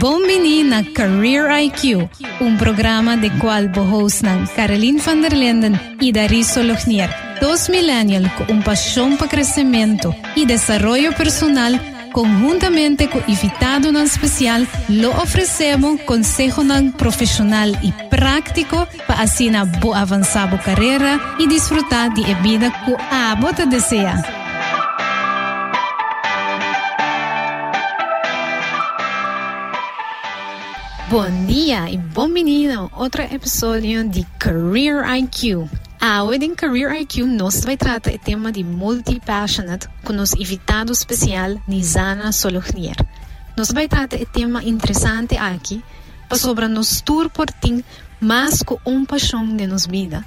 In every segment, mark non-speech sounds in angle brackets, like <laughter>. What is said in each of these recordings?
Bombini na Career IQ, un programa de cual bohosnan Caroline van der Linden y Dariso Lojnier, dos millennials con un pasión para crecimiento y desarrollo personal conjuntamente con invitado nan especial, lo ofrecemos consejo profesional y práctico para así na bo avanzar carrera y disfrutar de vida que a desea. Bom dia e bem-vindo a outro episódio de Career IQ. A Wedding Career IQ nós vai tratar o tema de multi-passionate com nosso invitado especial, Nizana Solochnier. Nós vai tratar o tema interessante aqui para sobre nos tour por tim mas com um paixão de nos vida.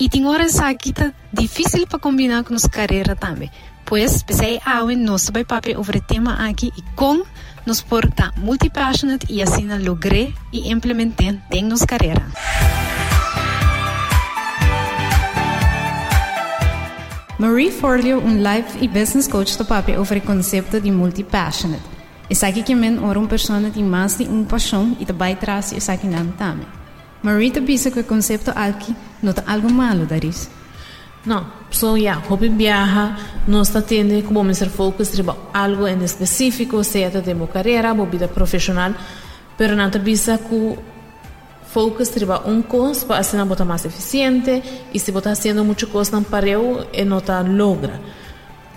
E tem horas aqui tá difícil para combinar com nossa carreira também. Pois, pensei, a nós vai papo sobre tema aqui e com nos porta multi-passionate e assim logrei e implementei em nossa carreira. Marie Forleo, um life e business coach do papo over o conceito de multi-passionate. E sabe que men ora uma pessoa tem mais de uma paixão e também traz e sabe não também. Marie te pensa que o conceito aqui não tem algo malo, Daris. No, so ya, yeah, Hopin viaja, nos atende como Mr. Focus, treba algo en específico, sea de mi carrera, mi vida profesional, pero no te avisa que Focus treba un cos para hacer una bota más eficiente y si está haciendo mucho cosas tan pareo, eh, no te logra.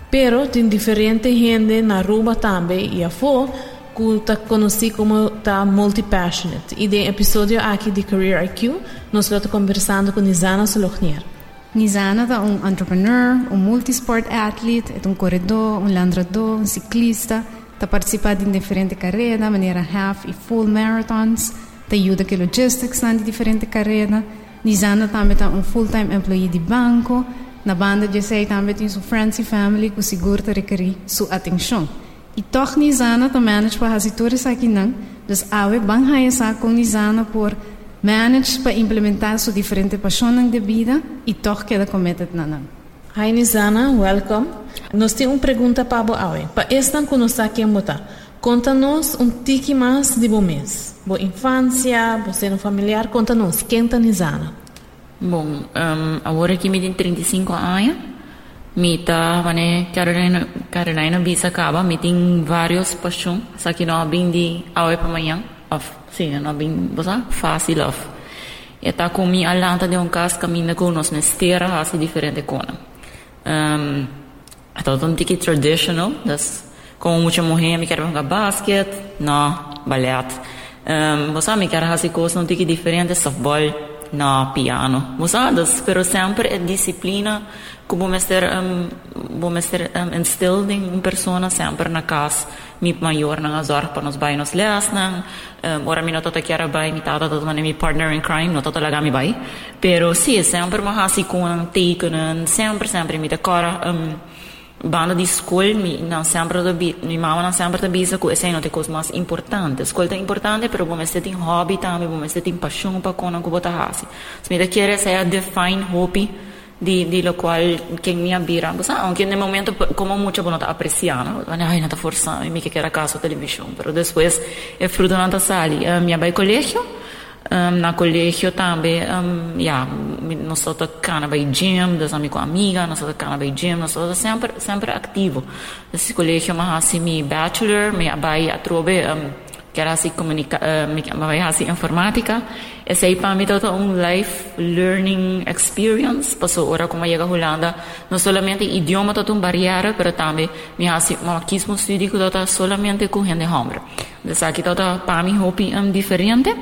Pero tiene diferente gente en Aruba también y afuera que te conocí como está multipassionate. Y de episodio aquí de Career IQ, nosotros conversando con Isana Solognier. Nizana um entrepreneur, um multisport athlete, é um corredor, um landrador, um ciclista, está participando em diferentes carreiras, maneira half e full marathons, está ajuda com logistics na diferentes carreiras. Nizana também é um full-time employee de banco, na banda de sei também tem sua friends e family que seguro requerir sua atenção. E toch Nizana também manage para as situações aqui não, dus awe bang haia com Nizana por manage para implementar suas diferentes paixões de vida e toch queda committed na. Hi Nizana, welcome. Nós temos uma pergunta para você. Para esta que nós aqui em conta-nos um tique mais de bom mês. Boa infância, você no familiar, conta-nos, quem está Nizana? Bom, um, agora que me tem 35 anos, me tá, né, Carolina, Carolina Bisa acaba, me tem vários paixões, só que não bem de hoje para amanhã, af. Siinä bin bosa fasil af. Eta kun mi allanta de un cas ca mi ne conos ne stera hasi diferente kona. Ehm, um, eta ton tiki traditional, das como mucho mujer mi quer jogar basket, no, ballet. Um, ehm, bosa mi quer hasi cos non tiki diferente softball, no, piano. Bosa das pero sempre è disciplina que vamos ter, um, vamos ter um, instilled em pessoa sempre na casa. Mi maior na zorg para nos bai nos leas nang um, ora mi no tota chiara bai mi tata tota mi partner in crime no tota laga mi bai pero sì sempre ma hasi con tekenen sempre sempre mi decora um, banda di scuola mi non sempre da bi mi mamma non sempre da bisa ku essendo te cose mais importante scuola è importante però come siete in hobby também come siete in passione pa con ku bota hasi se mi da chiede se a define hobby di, di lo qual che mi abbira. Sa anche nel momento come mucho bueno apreciano ai nata forza mi che era caso television però después è frutto nata sali uh, mi abai colegio um, na colegio também um, yeah, nós estamos tocando vai gym das amigos amiga nós estamos tocando gym nós estamos sempre sempre ativo esse colégio mas assim mi bachelor me vai a trobe um, que era así, comunica, uh, me llamaba así informática. Ese para mí todo un life learning experience. Pues ahora como llega a Holanda, no solamente idioma todo un barriera, pero también me hace, me quise un estudio todo solamente con gente hombre. Entonces aquí todo para mí hobby um, diferente.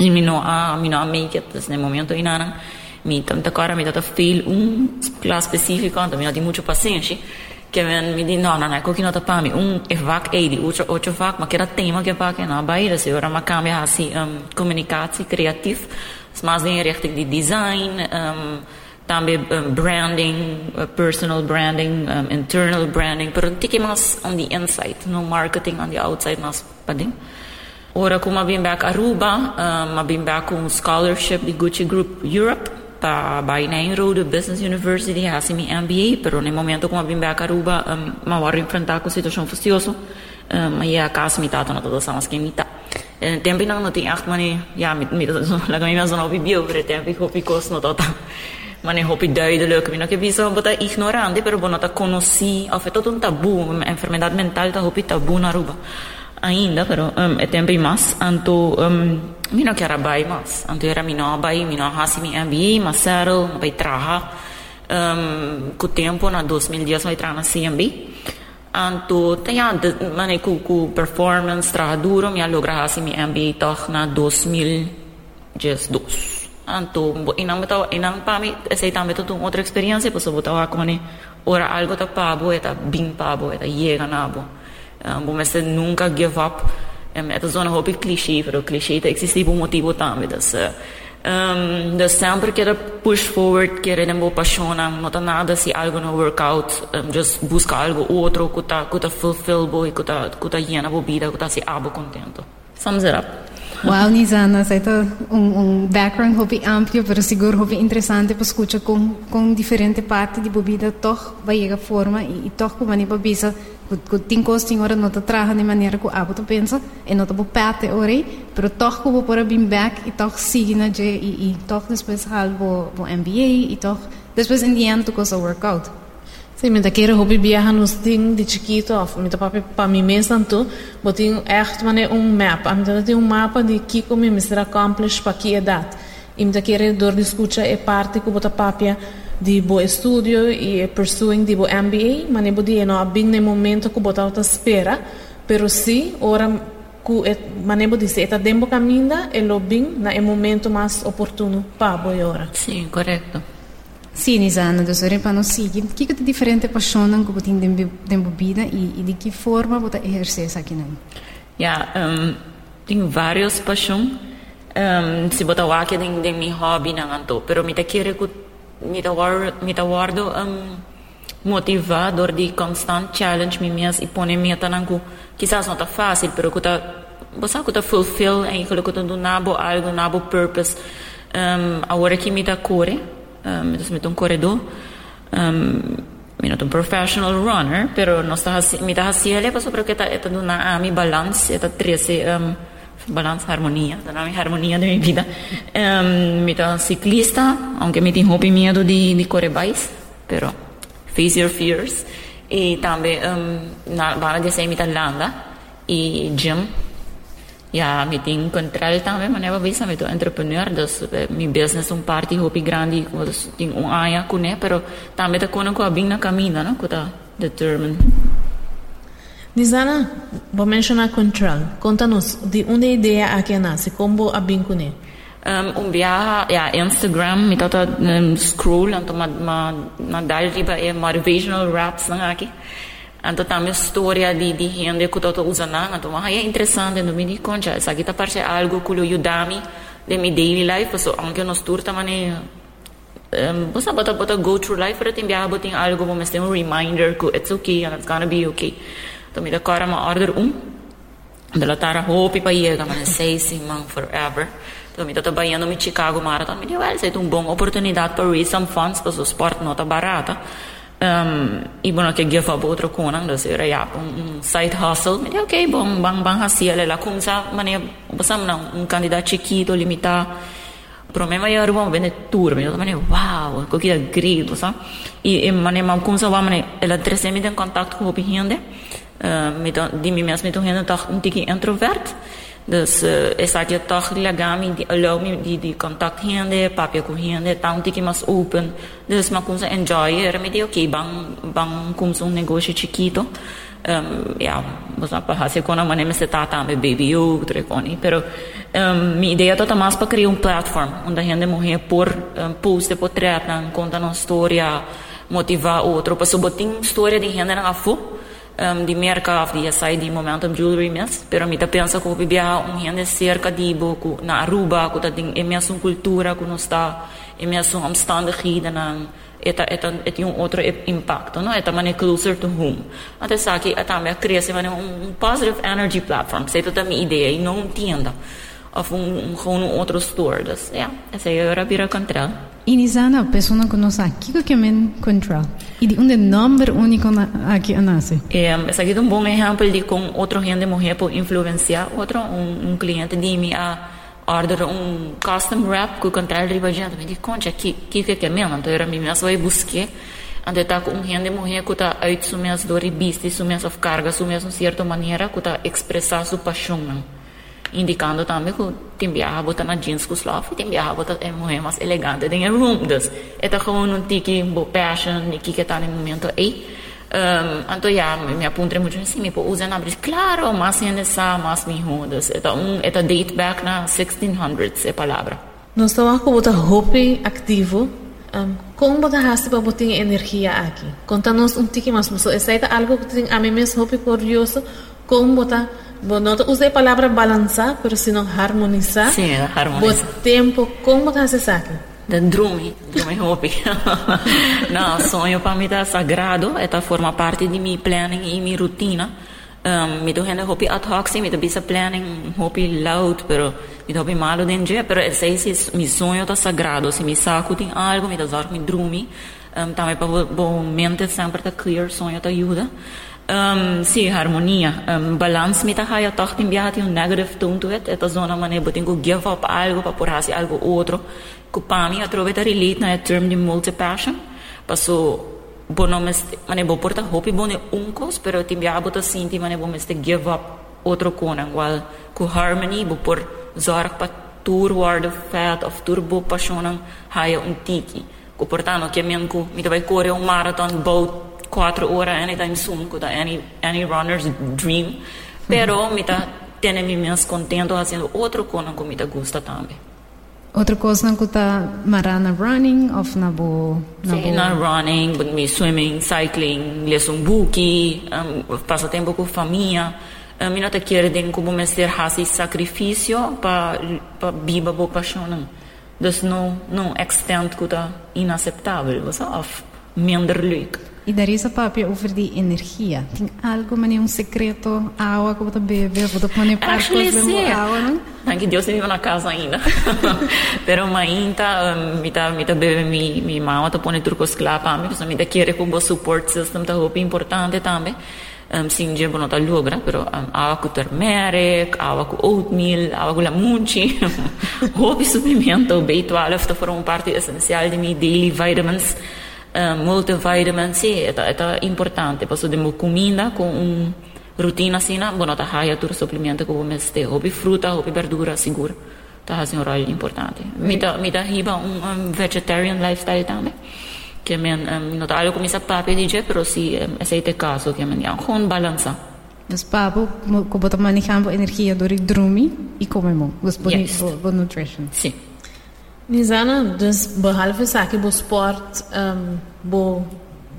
Y mi no a, mi no a mí, que en el momento y nada, mi tanta cara, mi todo feel un clase específico, entonces me da mucho paciencia. Che mi di no no ecco che nota pa mi un evac e di ocho vac ma che era tema che pa che no baile se ora ma cambia assim um, comunicatie creatief mas in richting di design um, também um, branding, uh, personal branding, um, internal branding, pero um tique mas on the inside, no marketing on the outside mas pading. Ora como abim back Aruba, um, abim back um scholarship di Gucci Group Europe pa Bahrain Road Business University Hasimi MBA, pero në momentu ku më bim beka ruba, um, më varri në frënta ku situacion fustioso, um, më je ka smi tato në të të sa mas kemi ta. Eh, tempi në në të jahtë mëni, ja, mi të të në kemi me zonë hopi bjo, vre tempi hopi kosë në të ta. Mëni hopi dëjë dhe kemi në ke bisa, bëta ignorante, pero bëna të konosi, afetot un tabu, enfermedad mental të hopi tabu në ruba. Ainda, pero um, e tempi mas, anto... Um, mina que era bai mas anto era mina bai mina hasi mi MBA mas zero bai traha. Um, com o tempo na 2010 vai entrar na CMB anto tenha mane ku ku performance tra duro mi logra hasi mi MBA toch na 2012 anto inang betaw inang pami sei tambe to tung outra experiência posso botar ako mane ora algo ta pabo eta bing pabo eta llega nabo um, bom mas nunca give up um, eta zona hopi clichê pero clichê ta existe por motivo tambe das uh, Um, dus sempre quero push forward, quero não apaixonar, não tá nada se algo no workout, um, just busca algo outro que tá que tá fulfill que tá que tá llena bebida, que tá se abo contento. Sums it up. Wow, Nizana, você tá um, um background hobby amplo, pero seguro hobby interessante para escutar com com diferente parte de bebida, toch vai chegar forma e, e toch como nem bebida que tem coisa ora não te traga de maneira que o hábito pensa e não te vou pete ora pero toch vou para bem back e toch siga na je e, e toch depois hal vou vou MBA e toch depois em end tu coisa workout Sim, mas daquele hobby viaja nos ting de chiquito, meu papai para mim mesmo tanto, botinho echt mané um mapa, a mim tem um mapa de que como me será accomplish para que idade. E me daquele dor de escuta é parte que bota papia di bo studio e pursuing di bo MBA, ma ne bo di no abing ne momento ku bota ta spera, pero si ora ku et, ma ne bo di se eta dembo caminda e lo bing na e momento mais oportuno pa bo ora. Sì, corretto. Sì, Nisana, do sore pa no sigi. Que que diferente paixona ku botin dembo dembo vida e, e de que forma bota exercer essa aqui não? Ja, um, tenho vários paixões. Um, se botar o aqui de, de mi hobby não anto, pero me te querer mi tawardo um, motivador de constant challenge mi minhas e pone minha tanangu. Quizás não está fácil pero que tá você que tá fulfill em que tá do nabo algo nabo purpose. Um, agora que me tá core um, me tá um corredor um, mi not un professional runner pero não está mi tá assim ele passou porque tá tá do na mi balance tá trece um, balanza, armonía, y armonía de mi vida. Em, um, mitad ciclista, aunque me tengo miedo de, de correr bikes, pero face your fears. Y también um, van a decir mitad landa y gym. Ya me tengo encontrar también manera visa, me tengo entrepreneur, dus, eh, mi business un parte hobby grande, dus, pues, tengo un año con él, pero también te conozco a bien camino, ¿no? Con determined. Nizana, vou mencionar control. Conta-nos de onde a ideia aqui nasce, como a vincune. Um, um viaje, ja, Instagram, mi tata um, scroll, anto ma, ma, ma dal riba é motivational raps lang aqui. Anto também história de, de gente que tata usa nang, anto ma é interessante, no me di concha, essa aqui tá parte algo que ajuda-me de mi daily life, so anche nos turta mane um, basta bota bota go through life, pero tem viaje botin algo, mas tem um reminder que it's okay and it's gonna be okay. Toen mi kara ma order um. Dela tara hopi pa iega, mas sei sim, man, forever. Tô banhando no Chicago Marathon. Me deu, well, sei, uma boa oportunidade para raise some funds, para o esporte não tá barata. Um, e bom, que give up outro kunang, dus era ja, um, um side hustle. Me deu, ok, bom, bang, bang, assim, ela lá, como sa, mane, basam não, um candidato chiquito, limitado. problema é bom vende turma eu também wow o que é grito sabe e mane mam como sa mane ela trece me em contato com o gente met die mensen met hun toch een tikje introvert. Dus uh, is dat je toch me allow me die die contact hende, papia com hende, tá um tikje mais open. Dus kom ze enjoy, era me de ok, bang bang ze um negócio chiquito. Um, ja, você para fazer com a maneira se tá também baby outro coni, pero um, minha ideia é mais para criar uma plataforma onde a gente morrer por um, post de portrait, contar uma história, motivar outro, para subir história de gente na fu um, di merka di sai di momentum jewelry mes pero mi ta pensa ko bibia un hende cerca di boku na Aruba ko ta ding un cultura ko no sta un omstandigheden na eta eta et un outro impacto no eta mane closer to home até saki ata me cresce mane um positive energy platform sei toda minha ideia e não tienda. Of um, um gewoon um outro store dus ja essa é a vira control Inizana, pessoa que não sabe o que é control E de um número único na, aqui nasce. Um, esse aqui é um bom exemplo de com outro gente morrer por influenciar outro um, um cliente. De mim a order um custom wrap que o controle riba gente me diz concha que que que é mesmo então era mim mesmo vai buscar ande tá com um gente morrer que tá uit sumias dori bisti sumias of carga sumias de certa maneira que tá expressar sua paixão indicando também que tem viaja bota na jeans com slav tem viaja bota é mulher mais elegante tem room das é tá com um tiki bo passion e que tá no momento aí. Um, então já me apontei muito assim me usar na bris claro mas ainda sa mas me rodas é um é date back na 1600s é palavra. Nós estamos com o hobby ativo um, como haste para botar energia aqui? Conta-nos um tiki mais mas essa é algo que tem a mim mesmo hobby curioso como botar não usei a palavra balançar, mas se não harmonizar. Sim, harmonizar. O tempo, como você sabe? De drume, drume hobby. <laughs> não, sonho para mim é sagrado, é forma parte de minha planning e minha rotina. Um, me do hende hobby ad hoc, sim, me do bisa planning hobby loud, pero me do hobby malo dentro, pero esse é mi sonho tá sagrado, se me saco tem algo, me dá zorg me drume, um, também para mente sempre tá clear, sonho tá ajuda. Um, sí, harmonia. um, balance mit der Haya Tachtim negative tone to it, eta zona mane botingo give up algo para por hacer algo otro. Kupami a atroveta relate na term de multipassion, paso bonomes mane bo porta hopi bone uncos, pero timbiabo ta sinti mane bo meste give up otro konan, wal ku harmony bo por zorg pa tur warde fat of turbo passionan Haya untiki. tiki. portano che menku mi dovai corre un marathon boat quatro horas anytime soon, que any, any runner's dream. Pero me está tendo me menos contento fazendo outro coisa que me gusta também. Outra coisa que está marana running ou na bo na Sim, na running, me swimming, cycling, um book, um, passa tempo com família. Um, me não te quero den como me ser hasi sacrifício para para viver boa paixão. Dus não não extent que está inaceitável, você of minder leuk. E dar essa papia over de energia. Tem algo, mas um secreto, água que você bebe, você pôr Actually, sim. água, não? Não, que Deus vive na casa ainda. <laughs> Pero mainta, me tá, me tá bebe mi, mi mama, tá põe trucos lá para mim, porque tá querer com o support system, tá roupa importante também. Um, sim, dia não tá logra, pero um, água com turmeric, água com oatmeal, água com lamunchi, roupa e suplemento, B12, tá foram parte essencial de mi daily vitamins. Uh, multivitamin sì, è, è importante, posso dire comida con un routine assim, bueno, tá haya tur suplemento que vamos ter, hobby fruta, hobby verdura, seguro. Tá assim um rol importante. Me dá, me dá riba um, um vegetarian lifestyle também. Que men, um, não tá algo como essa papo de pero si um, esse é o caso que men, ja, gewoon balança. Dus papo, como manejamos energia door ik dromi e comemos. Dus yes. bo, nutrition. Sim. Nizana, dus behalve saki bo sport, um, bo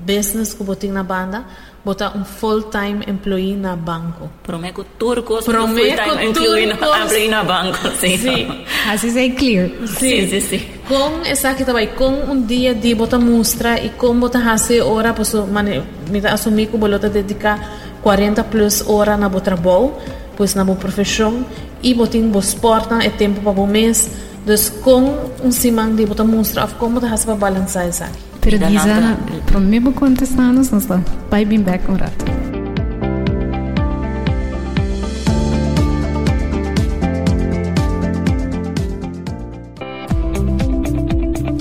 business ko boting na banda, bota um full-time employee na banco. Prometo turcos full-time employee na, employee na banco, sim. sim. Assim é clear. Sim, sim, sim. Com essa que também, com um dia de bota mostra e com bota hase hora, posso mane, me assumir que bolota dedicar 40 plus hora na bo trabalho, pois na bo profissão e botin bo sport na é tempo para bo mês, Dus Simang die moet een monster afkomen, dan er- gaan ze wel zijn.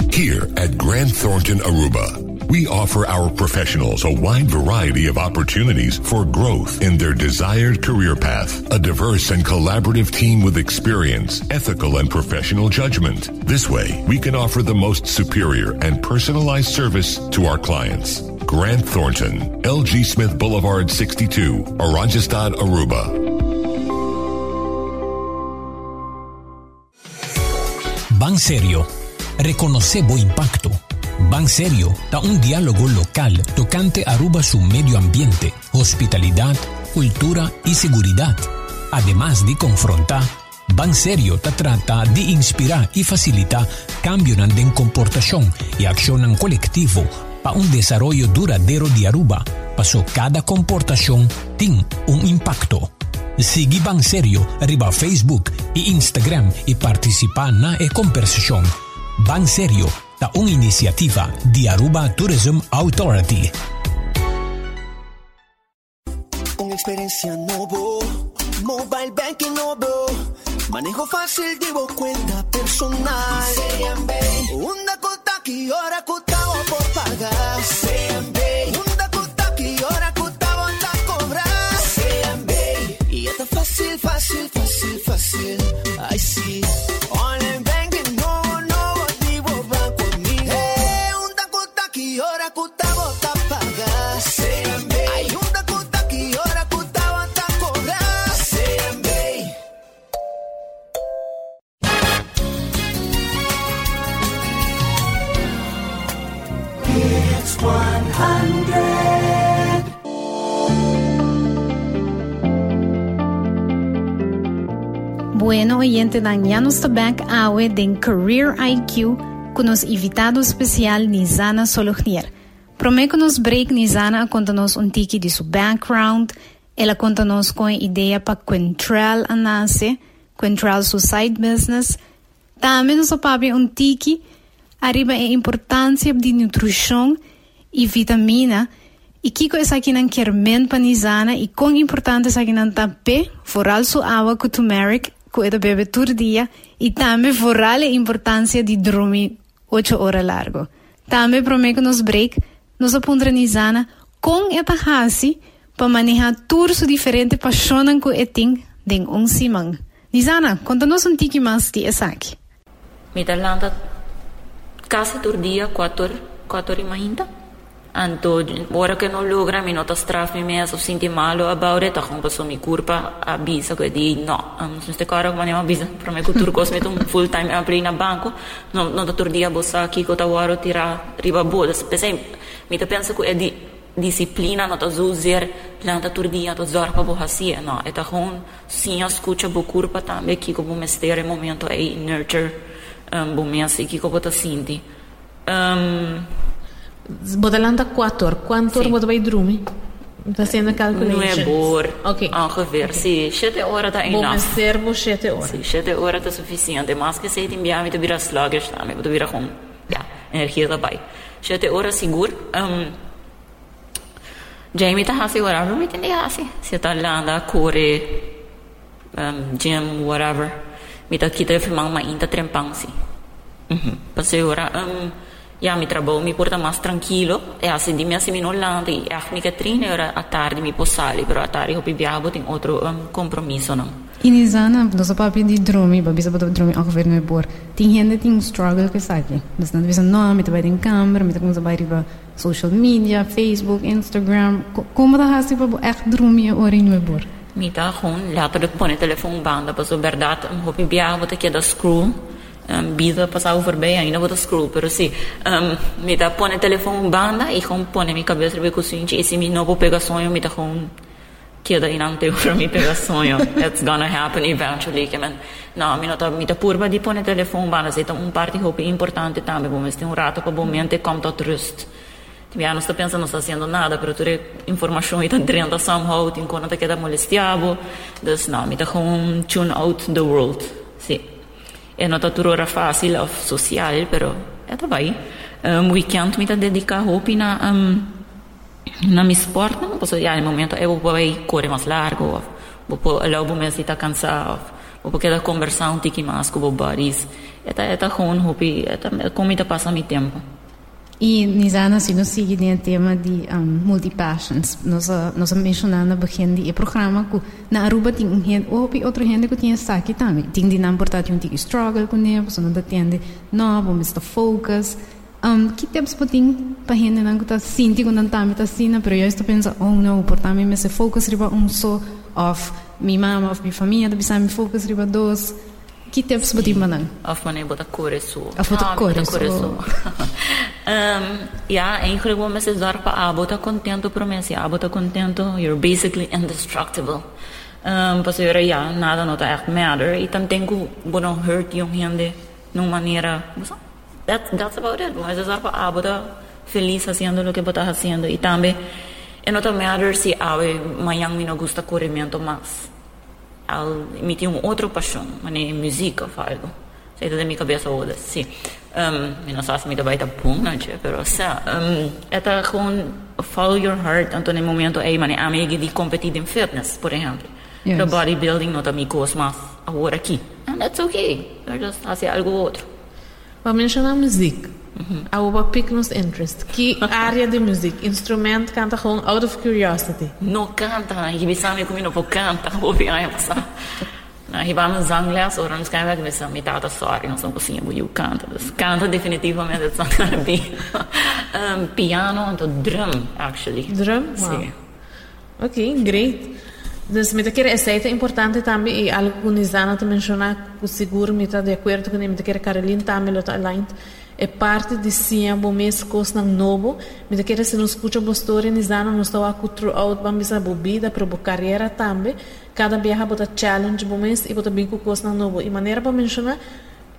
Here at Grand Thornton Aruba, we offer our professionals a wide variety of opportunities for growth in their desired career path. A diverse and collaborative team with experience, ethical and professional judgment. This way, we can offer the most superior and personalized service to our clients. Grant Thornton, LG Smith Boulevard 62, Oranjestad, Aruba. Ban Serio. Reconoce bo impacto Ban Serio da un diálogo local tocante Aruba su medio ambiente, hospitalidad, cultura y seguridad. Además de confrontar, Ban Serio te trata de inspirar y facilitar cambios en comportación y acción colectivo para un desarrollo duradero de Aruba, pasó cada comportación tiene un impacto. Sigue Ban Serio arriba Facebook e Instagram y participa en la conversación. Ban Serio da una iniciativa de Aruba Tourism Authority. Una experiencia nuevo, mobile banking nuevo, manejo fácil, llevo cuenta personal. Una cuota que ahora cotado por pagar. Una cuota que ahora cotado a cobrar. Y está fácil, fácil, fácil, fácil. Ay sí. Online Bueno, oyente dan ya nuestro bank awe den Career IQ con nos invitado especial Nizana Solognier. Promete que nos break Nizana a contar-nos um tiki de seu background, ela conta-nos com ideia para Quentral a nascer, Quentral side business. Também nos papi um tiki arriba a importância de nutrição e vitamina e kiko essa aqui não quer men panizana e quão importante essa aqui não tapé, foral sua água com turmeric, é bebe todo dia, e também foral a importância de dormir 8 horas largo. Também prometo nos break, nos com esta hasi para manejar tudo diferente paixonan que eting den um simang. Nizana, conta-nos um tiki mais de essa aqui. Mi talanta casi todo dia, quatro, quatro e mainda. Anto, ora che non logra, mi nota straf mi mesa, senti malo about it, ako paso mi curpa, avisa che di no, um, su ste cara come andiamo avisa, per me meto un full time apri na banco, no, no da turdia bossa chi kota waro tira riba boda, spese mi ta che è di disciplina, no ta zuzer, planta turdia, to zorpa bo no, e ta hon, sia scucha bo curpa tambe, chi ko bo mestere momento e nurture, um, bo mesa, chi ko bo ta sinti. Um, Bodelanda 4, quanto Sim. ora vai dormir? Está sendo a não é bor, Ok. ongeveer, sim, 7 horas tá Bom, enough. servo 7 horas. Sim, 7 horas tá suficiente, mas que 7 em me te vira sluggish também, te vira com, energia daarbij. 7 horas seguro, um, Jamie tá hasi whatever, me tem hasi. Se tá landa, corre, um, gym, whatever. Me tá kita filmang mainta trempang si. Uhum. Passei ora, um, ja, mi trabalho, mi porta mais tranquilo. E assim, di me assim, mi non landa, e a mi Catrina, ora a tarde mi possali, però a tarde ho pibiabo, tem outro um, compromisso, não. E Nizana, nosso papi de dormir, babi sa bodo dormir ongeveer no bor. Tem gente tem um struggle que sabe. Dus dan bisa no, me vai em câmera, me tá vai riba social media, Facebook, Instagram. Co- Como da hasi para echt dormir ora no bor. Mi ta gewoon letterlijk pone telefoon banda, pas op verdad, um, ho pibiabo, te queda scroll. Um, vida passava voorbij, ainda vou scroll, pero um, me ta pone telefoon banda, e gewoon pone mi cabeça be cozinha, e se mi não vou pegar sonho, me ta gewoon queda in ante para mi pegar sonho. It's gonna happen eventually, que man, no, mi nota, mi ta purba di pone telefoon banda, se ta um parte hope importante também, bom, mas tem um rato para bom mente, come tot rust. Já não estou pensando, não está fazendo nada, pero toda informação está dentro somehow, tem quando está queda molestiado, dus não, me está com tune out the world. É não hora fácil, ou social, pero é tá bem. Um, weekend me dedicar hope na um, na mi sport, não posso, já, no momento eu vou correr mais largo, ou vou lá vou me estar cansado, ou vou quedar conversar um tique mais com o buddies. É tá, tá com hope, é tá, como está passando meu tempo. E se nós seguimos o tema de um, multi-passions, nós, uh, nós mencionamos no begin de programa que na Aruba tem um gente, ou outra gente que tem essa aqui também. Tem de não importar que um tem struggle com ele, você não atende, vamos estar focus. Um, que tips para tem para gente não está sentindo que não está está assim, pero eu estou pensando, oh não, por também me se focus riba um só of minha mama, of minha família, deve me focus riba dois. Que tips para tem para não? Of wanneer bota kore so. Of bota kore so. <laughs> um, ja, eigenlijk wil mensen zorgen, ah, bota contento por mensen. Ah, bota contento, you're basically indestructible. Um, pas era, ja, nada não tá echt matter. E tam tenho, bueno, hurt yung gente, numa maneira, that, that's about it. Mas zorga, ah, bota feliz haciendo lo que bota haciendo. Também, e não tá matter se, ah, amanhã me não gusta corrimento mais. Al, me uma outra paixão, mas música algo. Saída da minha cabeça toda, sim. Um, não sei se me dá baita punha, pero sa, um, é gewoon follow your heart, então no momento aí, mane, amiga de competir em fitness, por exemplo. Yes. The bodybuilding não tá gosto mais agora aqui. And that's okay. Eu just fazer algo outro. Vamos mencionar música. Uhum. Há pick nos interest. Que <laughs> área de música? Instrumento canta gewoon out of curiosity? Não canta. E me comigo não canta. Vou ver aí. Na vamos zangles och de ska med som mitt sorry och som på sin boju canta. Canta definitivamente <laughs> not gonna be um, piano and drum actually. Drum? Wow. Sí. Ok, great. Dus met keer is het importante também e algo que Nizana te mencionar, que seguro me está de acordo com me quer Caroline também aligned é parte de sim bom mês coisa novo. Me quer se nos escuta a história Nizana nos está a throughout vamos a bebida para a carreira também. Cada viaja bota challenge bom mês e bota bem com coisa novo. E maneira para mencionar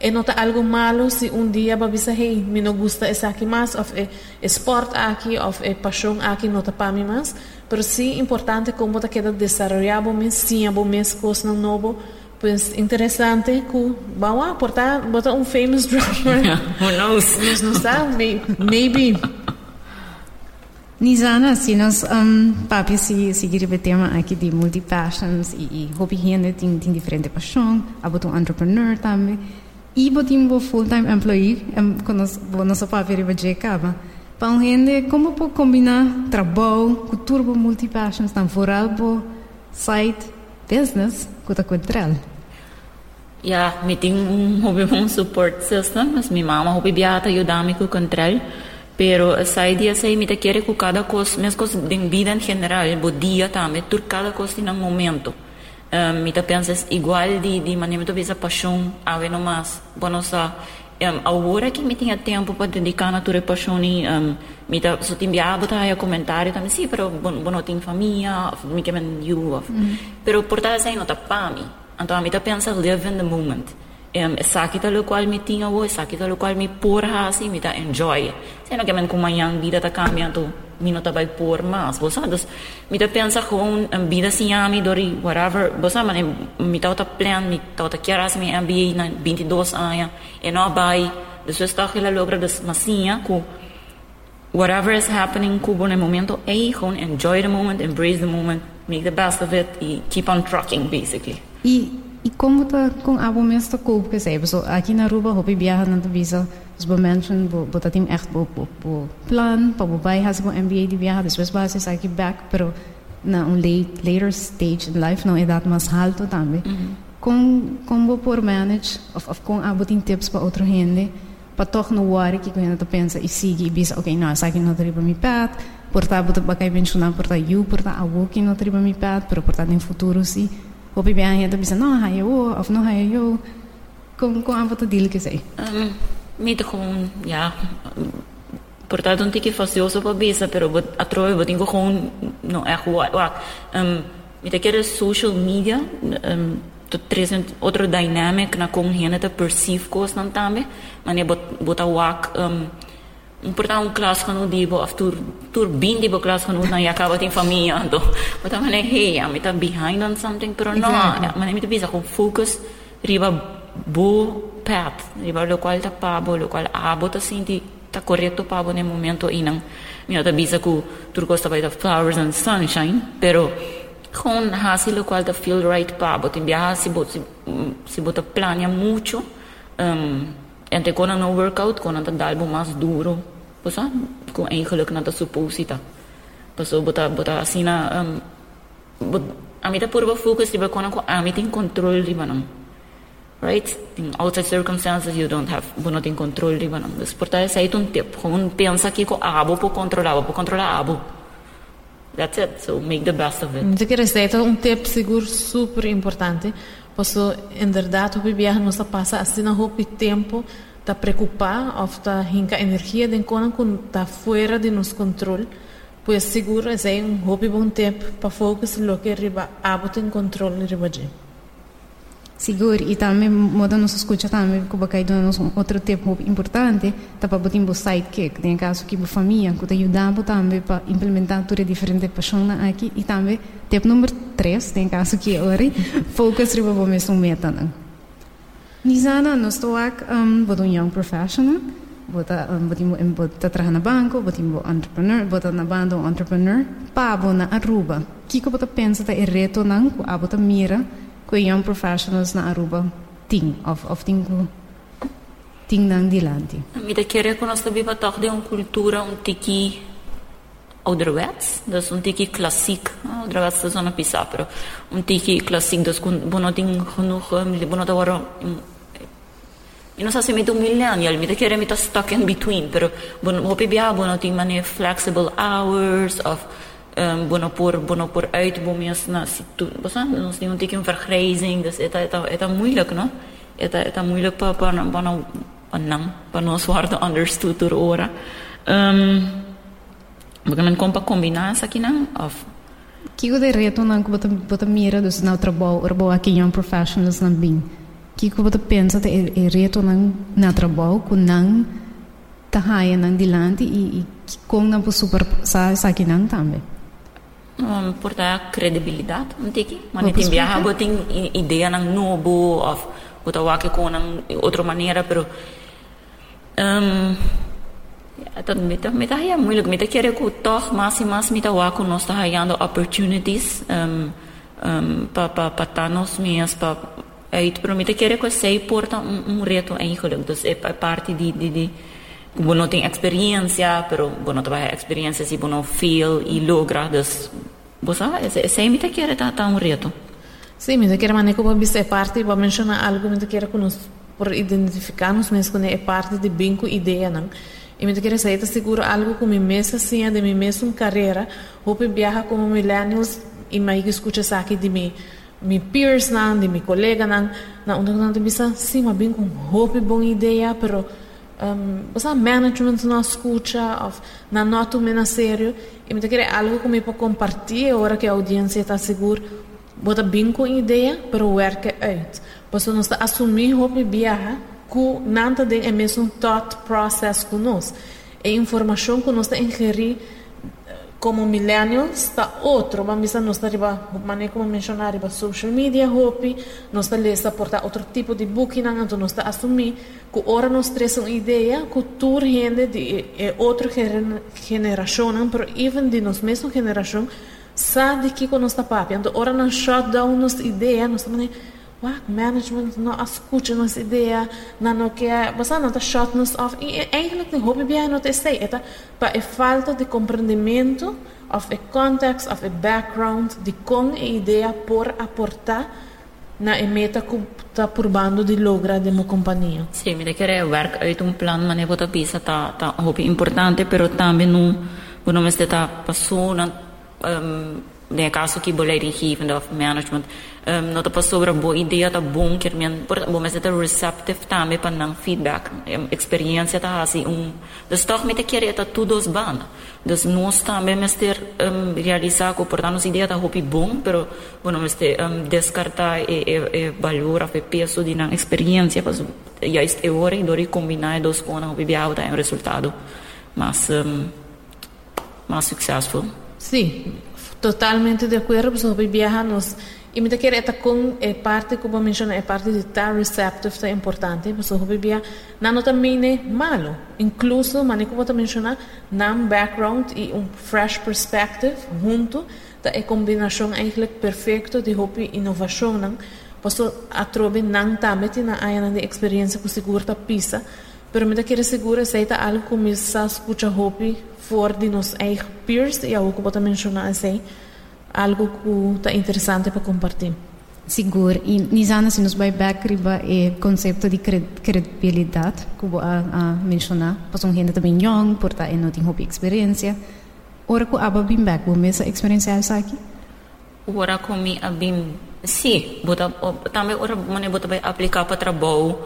é nota algo malo se um dia dizer hey me não gusta esse aqui mais ou é esporte aqui ou é paixão aqui nota para mim mais. Pero sí importante como te queda desarrollar bom mês, sim, bom mês, coisa novo. Pues interessante que vamos a aportar, botar um famous drummer. Yeah, <laughs> who knows? Nos não sabe, maybe. Nizana, se nós, um, papi, se seguir o tema aqui de multi-passions e, e hobby gente tem, tem diferente paixão, a botar um entrepreneur também. E botar um full-time employee, um, quando nós, nosso papi riba de acaba. Para um gente, como pode combinar trabalho, cultura multi-passions, temporal, site, business, com a cultural? Ja, me tem um <laughs> hobby um support system, mas minha mama hobby biata ajudar-me com o controle. Pero essa ideia sei me quer com cada coisa, minhas coisas de vida em geral, o dia também, tur cada coisa tem um momento. Um, me pensa igual de de maneira vezes a paixão, a ver no mais, bom, nossa um, agora que me tinha tempo para dedicar na tua paixão um, me tá só te enviava tá aí comentário também sim pero bom não tenho família me que men you pero por tal assim não tá para mim então me tá pensa live in the moment um, essa aqui tá o qual me tinha essa aqui tá o qual me porra assim me tá enjoy. Sendo que men como amanhã vida tá cambiando minuta by por mas bosa dos mi ta pensa con en vida si ami dori whatever bosa man mi ta plan mi ta ta kiaras mi MBA na 22 aya e no bai dus sta hila logra dus masia ku whatever is happening ku bon momento Ei con enjoy the moment embrace the moment make the best of it e keep on trucking basically I. e como tá com a momento tá cool que sei aqui na Aruba viaja na visa Dus bij mensen, dat team echt op, op, op plan, pa bij has mo MBA di viaja, después va a hacer back, pero na late, later stage in life, no edad más alto también. Mm -hmm. Com, como por manage, of, of com abotin tips para outra gente, para toch no worry que quando tu pensa e sigue e diz, ok, não, essa aqui não triba mi pad, portar botar para cá mencionar, portar you, portar a que não triba mi pad, pero portar no futuro sim. Hopibian da bisa no of no ha yo con dat dilke sei. Um, gewoon ja. Portado um tiki gewoon no eh wa wa um mi social media um to trazem dynamic na con gente perceive coisa também, mas ne bot bota portanto um klasgenoot die of tur tur bin die klasgenoot na acaba tem família então <laughs> mas também é hey, I'm behind on something, pero não, mas é muito bisa com focus riba bo path, diba? Lo qual ta pabo, lo qual abo ta sinti ta corretto pabo nel momento inang minha ta bisa ku turco sta by the flowers and sunshine, pero con hasi lo qual ta feel right pabo, ti biaha si bo si, si bo ta plania mucho, um, Enrecona në workout, kona të dalë bu mas duro. Po sa, ku e i këllëk në të supusita. Po so, bëta, um, bët, amita për bë focus, riba kona ku amit in control riba nëm. Right? In outside circumstances you don't have, bunot in control riba nëm. Dës për ta sa i tip, ku unë pensa ki ku abo, po kontrolabo, po kontrola abo. That's it, so make the best of it. Në të kërë un tip sigur super importante, Posso, o bebê não se passa assim na roupa tempo está preocupar ou está rinca energia de quando está fora de nosso controle. Pois seguro, é um hobby bom tempo para focar no que riba abo tem controle riba de. Seguro, e também moda nos escuta também que vai cair um outro tempo importante, tá para botar um sidekick, tem caso que a família que te ajuda também para implementar tudo diferente paixão aqui e também tempo número 3, tem caso que é focus riba bom mesmo meta, não. Nizana, nós estou aqui, um, um young professional, bota um, bota bota trabalhar na banco, bota entrepreneur, bota na banda um entrepreneur, pa na Aruba. Kiko que bota pensa da reto não, a bota mira, young professionals na Aruba ting of of tingulo ting nang dilanti. Mita Midakere ko nas dobiva tak de un kultura un tiki odrvec, da so tiki klasik, ah, odrvec se zona pisa, pero un tiki klasik da skun bono ting honuh bono da waro I non so se mi do millennial, mi dakere mi ta stuck in between, pero bono hopi bia bono ting mani flexible hours of Ehm, bueno, por, bueno, por uitbombings, nou, is neem een vergrijzing, dus het is moeilijk, no? Het is moeilijk om ons worden <laughs> te horen. Ehm, we kunnen een combinatie of... Kiko de reto não que bota bota mira dos não trabalho trabalho aqui professionals bin. Kijk hoe wat pensa de é reto nang não trabalho kun não tá aí de e e com super sa sa aqui tambe. Por dar credibilidade não tem que mas tem viajar botar ideia não novo of botar o que com outra maneira pero um, met met ja moeilijk met ik kere ku toch mas mas met wa ku nos hayando opportunities um um pa pa pa tanos minhas pa uit pero met kere ku sei porta um, um reto eigenlijk dus é parte de de de como não tem experiência pero bueno trabalha experiência se bueno feel e logra dus você é sei me kere tá tá um reto. Sim, mas eu quero maneco para ser parte, para mencionar algo, mas eu quero que nós, por identificarmos mesmo, que é parte de binco ideia, não? E me quero sair seguro algo com minha mesa assim de minha mesma carreira, hope viaja como millennials e mais escuta isso aqui de mim mi peers nan, de mi colega nan, na não te bisa, sim, mas bem com hope boa ideia, pero um, management não escuta, of na nota mena sério, e me querer algo como para compartilhar, agora que a audiência está segura, bota bem com ideia, pero work out. Não está assumir hope viaja, que nada de é mesmo thought process conosco. É informação que nós está ingerir como millennials está outro, vamos nós está riba, maneira como mencionar riba social media hopi, nós está lesa portar outro tipo de booking, então nós está assumir que ora nós temos uma ideia que tur gente de é outra geração, mas even de nós mesma geração, sabe que nós está papi, então ora nós shutdown nós ideia, está Wow, management no escuta nossa ideia, na no que você não está shot nos off. E eigenlijk de hobby bij não te sei, eta para a falta de compreendimento of a context of a background de com a ideia por aportar na meta que está probando de lograr de uma companhia. Sim, me querer werk uit um plan, mas eu vou pensar tá hobby importante, pero também não, não me está passando um, de caso que boleiro givende of management um, não te sobre boa ideia tá bom que men por bom mas é receptive também para não feedback um, experiência tá assim um dus toch met querer tá tudo os ban dus nós também mas ter um, realizar que portanto nos ideia tá hopi pero bueno mas ter um, e, e, e valor a peso não experiência mas já este hora e dori combinar dos com não bebia alta um resultado mas um, mais successful Sim, totalmente de acordo, sobre viajar-nos. E me quer é com é parte como menciono é parte de estar receptive é importante, mas o bebia não também é malo. Incluso, mas como eu mencionar, nam background e um fresh perspective junto, da é combinação eigenlijk perfeito de hobby inovação, não? Posso atrobe não também na área de experiência com seguro da pisa, pero me quer segura se é algo como essa escuta hobby voor de nos eigen peers e algo que eu mencionar assim, algo que está interessante para compartilhar. Seguro. E Nizana, se nos vai back riba é conceito de credibilidade, que eu a, a mencionar, para um gente também young, por estar não tem hobby experiência. Ora que aba bim back, vou essa experiência essa aqui? Ora que me abim, sim, bota também ora mane bota vai aplicar para trabalho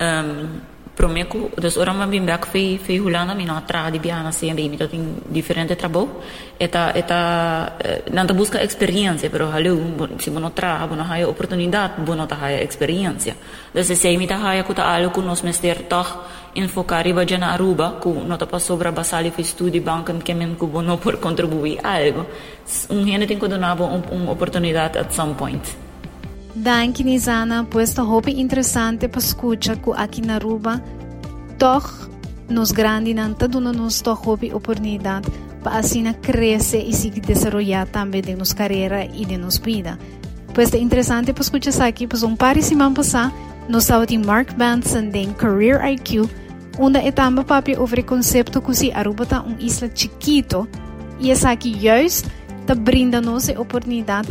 um, promeco dus orang mabim bak fe fe hulana mi na tra di biana se mi to tin diferente trabo eta eta nanta busca experiência pero halu si bono tra bono haya oportunidade bono ta haya experiência dus se ta haya kuta alu ku nos mester toch enfocar riba jana aruba ku nota pa sobra basali fi studi bankan kemen ku bono por contribuir algo. Um rene tem que donar uma oportunidade at some point Dan Kinizana ha puesto hobby interesante para escuchar con aquí en Aruba. Toch nos grandinanta dándonos to hobby oportunidad para así crece y sigue desarrollar también de nuestra carrera y de nuestra vida. Pues es interesante pues para escuchar aquí, pues un par pues, ah, de semanas pasadas nos audio Mark Benson de Career IQ, donde etamba papi sobre el concepto que si Aruba está un isla chiquito y es aquí juist, te brinda nos oportunidad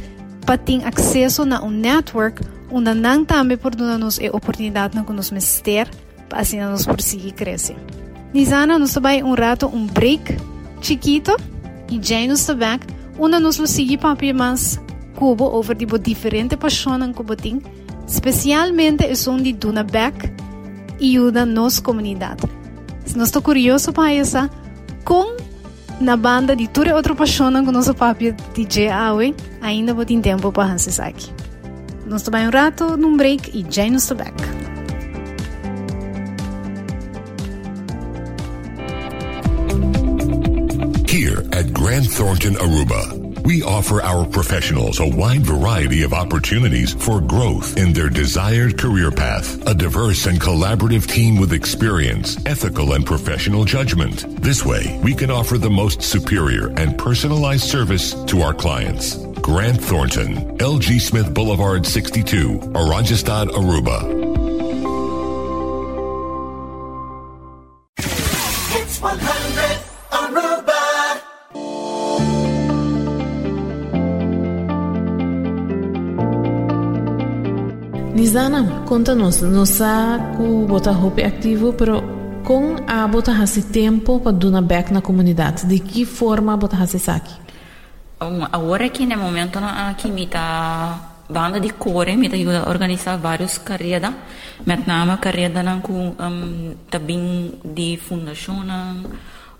oportunidade para ter acesso a um network onde não também por nos a oportunidade na nos mester para assim nos prosseguir crescer. Nizana nos vai um rato um break chiquito e já nos back onde nos sigue papi mais cubo over tipo diferente paixão que cubo tem, especialmente é som de Duna Back e ajuda nos comunidade. Se nós estou curioso para essa, com na banda de Ture Outro Paixão com nosso papi DJ Awe, ainda vou ter tempo para aqui. Nós tomamos um rato num break e já nos back. Here at Grant Thornton Aruba, we offer our professionals a wide variety of opportunities for growth in their desired career path. A diverse and collaborative team with experience, ethical and professional judgment. This way, we can offer the most superior and personalized service to our clients. Grant Thornton, LG Smith Boulevard 62, Oranjestad, Aruba. Nizana, conta-nos, nós sabemos que bota roupa ativo, pero com a bota esse tempo para dar back na comunidade, de que forma bota esse saque? Um, agora aqui no momento na aqui me tá banda de core me tá ajuda a organizar vários carreiras met name carreiras nan com um, também de fundação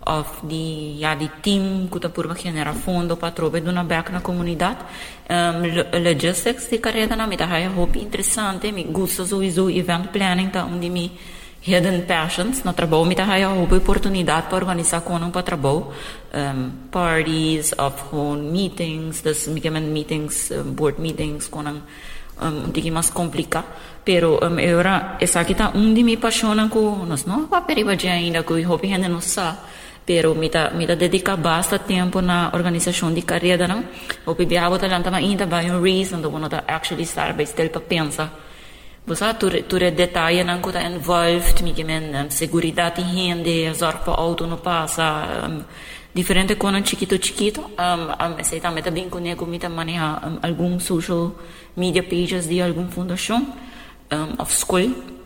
av de, ja, team, timp cu tăpurba genera fondo pa trobe de una beacna comunitate. Um, logistics de carrera na mita hai hobby interessante, mi gusta zuizu event planning ta unde mi hidden passions na no trabalho mita hai hobby oportunidade pa organizar com pa trabalho um, parties of home meetings, das mi kemen meetings, um, board meetings com um, um tiki mas complica, pero um, era esa aqui tá um mi paixona ku nos no pa periba ainda ku hopi hidden no sa, pero mita mita dedica basta tempo na organização de carreira não? O pibiabo talanta ma ainda vai um reason do não tá actually estar bem still para pensar você tu tu detalhe que tá involved me que men um, seguridade rende zorg para auto não passa um, diferente coisas chiquito chiquito. Um, um, sei também também conego mita maneja um, algum social media pages de algum fundação um, of school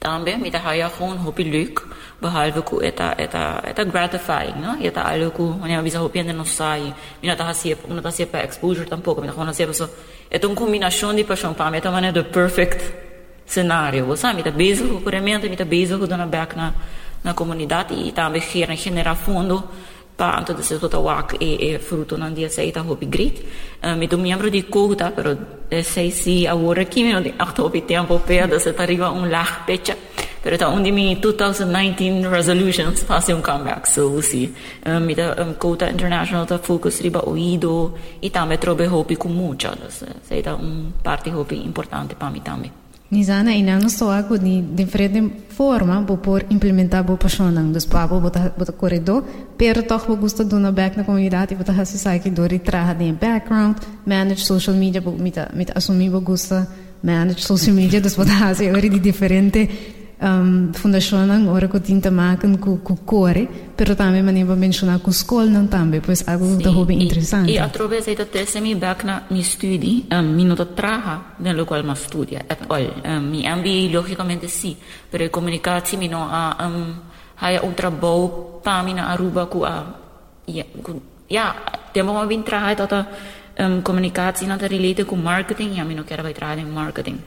também me haya gewoon hopi leuk behalve ku eta eta eta gratifying no? Eta algo ku manya bisa hopi ande no sai me tá hasia não tá hasia para exposure tampouco tá gewoon hasia so é uma combinação de paixão para me tá maneira the perfect cenário você me tá bezig com curamento me tá bezig com dona back na na comunidade e também generar generar fundo Anto da se tota wak e, e fruto non dia sei ta hobi grit. Eh, mi tu mi de di kuta, pero eh, sei si a ora kimi non di achto hobi tempo per da se arriva un lach pecha. Pero ta undi mi 2019 resolutions fasi un comeback, so usi. Eh, mi da, ta kuta international ta focus o ido, e tambe trobe hobby cu mucha, da se sei ta un parte hobby importante pa mi tambe. Nizana, e não estou a de diferente forma para por implementar boa paixão não dos papo botar botar corredor, pero toch vou gostar de uma back na comunidade e botar esse sai que dor e traga de background, manage social media, vou me me assumir vou gostar manage social media, dos botar assim agora de diferente um, von ora ko tinta maken ku ku core, pero tambe maneva mensiona ku skol nan tambe, pues algo sì, da hobi interessante. E atrove se te se mi bakna mi studi, ehm, um, mi noto traha nello qual ma studia, at all. Um, mi ambi logicamente sì, per comunicarsi mi no a ehm, um, haya ultra bow pamina aruba ku a ja, ku, ja, demo ma bin traha tota ehm, um, comunicatie na te ku marketing, ja mi no kera vai traha marketing.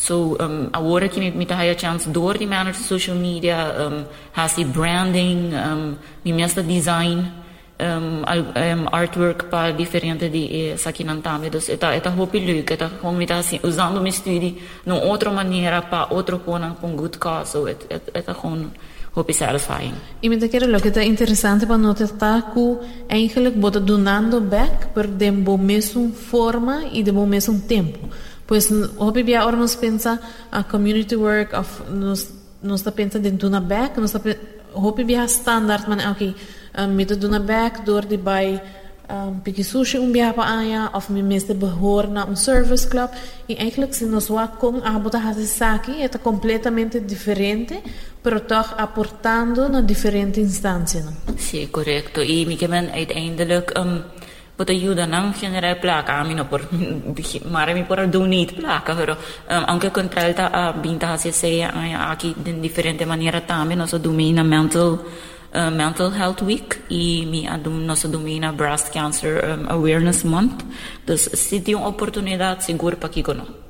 So um, agora que me, me está chance door de manage social media, um, fazer branding, um, me mesmo design, um, um, artwork para diferente de saquinantame. Então, está está hopilho e que está como está assim usando meu estudo de outra maneira para outro conan com good cause. So, está com hoop satisfying. Ik moet zeggen dat het interessant is, want het taku eigenlijk wordt donando back, per de bom mesmo forma e de bom mesmo tempo. Pues hopi bia ora nos pensa a community work of nos nos ta pensa dentro na back, nos ta hopi bia standard man okay, um, duna back door die bij um, piki sushi um bia pa aya of mi meste behoor na um service club e eigenlijk se nos wa com a bota hasi saki completamente diferente pero toch aportando na diferente instância. Sim, correto. E mi kemen uiteindelijk um, potaiuda nam general plaka, mi no por <laughs> mare mi por aldunit plaka, pero um, anche contralta a binta hasia se aki in differente maniera tame, no so dumina mental uh, mental health week e mi adum no breast cancer um, awareness month. Dus sit die opportunidad sigur pa kikono.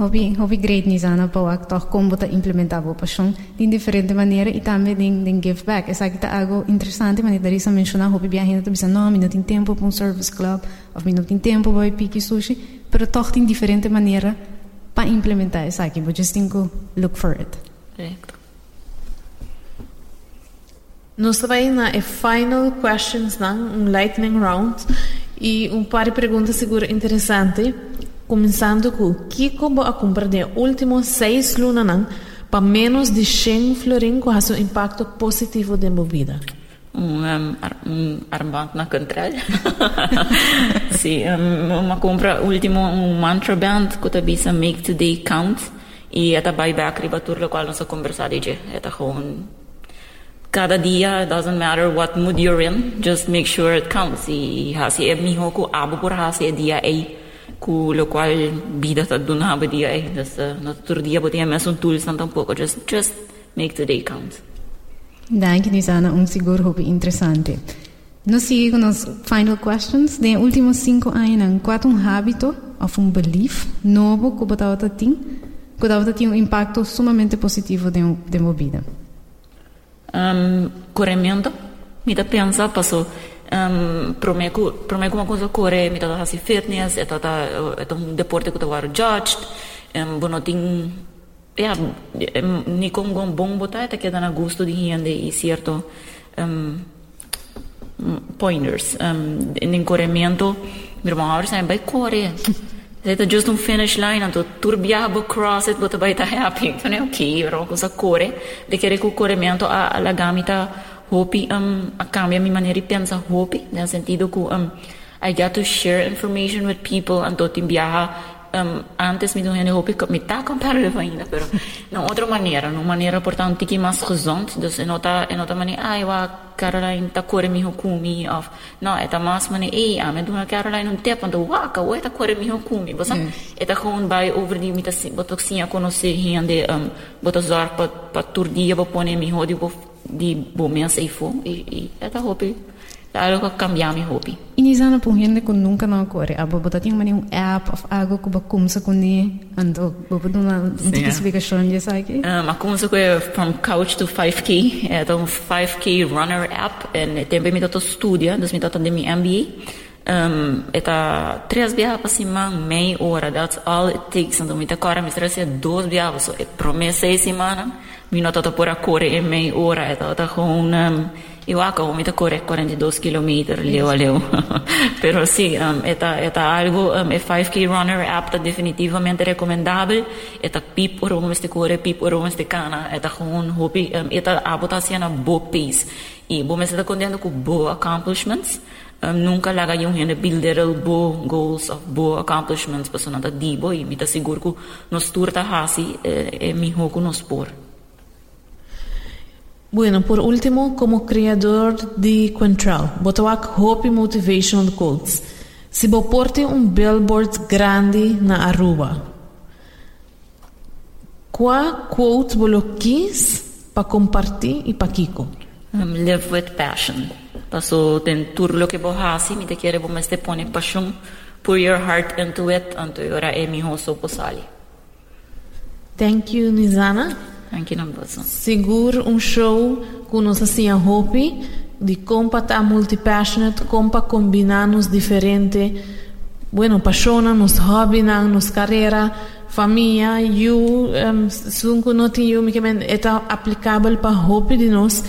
Hobby, hobby great Nizana para toch como botar implementar a paixão de diferente maneira e também de, de give back. Essa aqui tá algo interessante, mas daí só mencionar hobby bem ainda tu não, não tem tempo para um service club, ou não tem tempo para pique sushi, pero toch tem diferente maneira para implementar essa aqui, but just think look for it. Correcto. Nós vamos na a final questions na um lightning round e um par de perguntas seguro interessante começando com que como a comprar de últimos seis lunas para menos de 100 florin com um impacto positivo de minha um, um, um armband na controle <laughs> sim um, uma compra último um mantra band que tá bisa make today count e esta buyback riba turlo qual nós conversar de esta gewoon cada dia, doesn't matter what mood you're in, just make sure it counts. E hasi e miho ku abo por hasi dia e cu local bidat aduna badiai, dasă natur eh, dia badiai mea sunt tul sunt un poco, just, just make the day count. Danke, Nisana, un sigur hobby interessante. Nos sigue con las final questions. De últimos cinco años, ¿cuál es un hábito o un belief nuevo que botaba ti? Que dava un impacto sumamente positivo de, de um, mi vida? Um, corrimiento. Mi da pensa, pasó um, pro, me, pro me kuma kunzo kore mi tata hasi fitness e tata e tom deporte kuta war judged um, bono ting ya ni kon gon bon bota eta ke dana gusto di hiande i cierto um, pointers um, in incorremento mi roma ora sai bai kore Zeta just un finish line, anto turbiabo cross it, bota a happy. Tone ok, però cosa core, de che recu core mi anto alla gamita hopi um, a cambia mi maneira de pensar hopi, no sentido que um, I got to share information with people, anto timbiaha um, antes me doendo roupa me tá comparativa ainda, pero <laughs> não outra maneira, uma maneira portanto que mais gezond, dus em outra em outra maneira, ai wa Caroline tá cor mi hukumi of, não, é tá mais maneira, ei, a me dona Caroline um tempo, então wa ka wa tá cor mi hukumi, você é tá com vai over de mita botoxinha conhecer rende um botar zar pa pa turdia pa pone mi hodi de bom mensa e fo e é tá roupa algo que cambiar minha hobby. Inizando por gente que nunca não corre, a bobo tem um app of algo que ba kumsa com ni ando bobo uma uma explicação de isso aqui. Um, a kumsa é from couch to 5k, é um 5k runner app, e também me dá estudia, das me dá também minha MBA. Um, eta três viagens para cima, meia hora, that's all it takes. Então, me dá agora, me traz duas viagens, so, promessa semana, tá por <laughs> a correr em meia hora, eta tá com um, eu acabo me correr 42 km leu a leu. Pero sim, um, eta, eta algo, um, é 5K Runner app tá definitivamente recomendável. Eta pip or um este corre, pip or um este cana. Eta gewoon hobby, um, eta abo tá sendo boa pace. E bom, mas tá contendo com boa accomplishments. Um, nunca laga yung hende builder bo goals of bo accomplishments pa sonata dibo e mi ta seguro que nos turta hasi e, e mi hoku nos por. Bueno, por último, como criador de Quentral, botoak Hope Motivational Quotes. Se porte um billboard grande na Aruba, qual quote você quis para compartilhar e para Kiko? Um, live with passion. Paso tem tudo lo que você faz, me te quer você te pone passion, put your heart into it, anto ora é mi hoso posali. Thank you, Nizana. Seguro um show com nossa senha Hopi, de como tá multi-passionate, como combinar nos diferentes, bueno, paixona, nos hobby, nos carreira, família, you, um, sunco não eu, me é aplicável para Hopi de nós.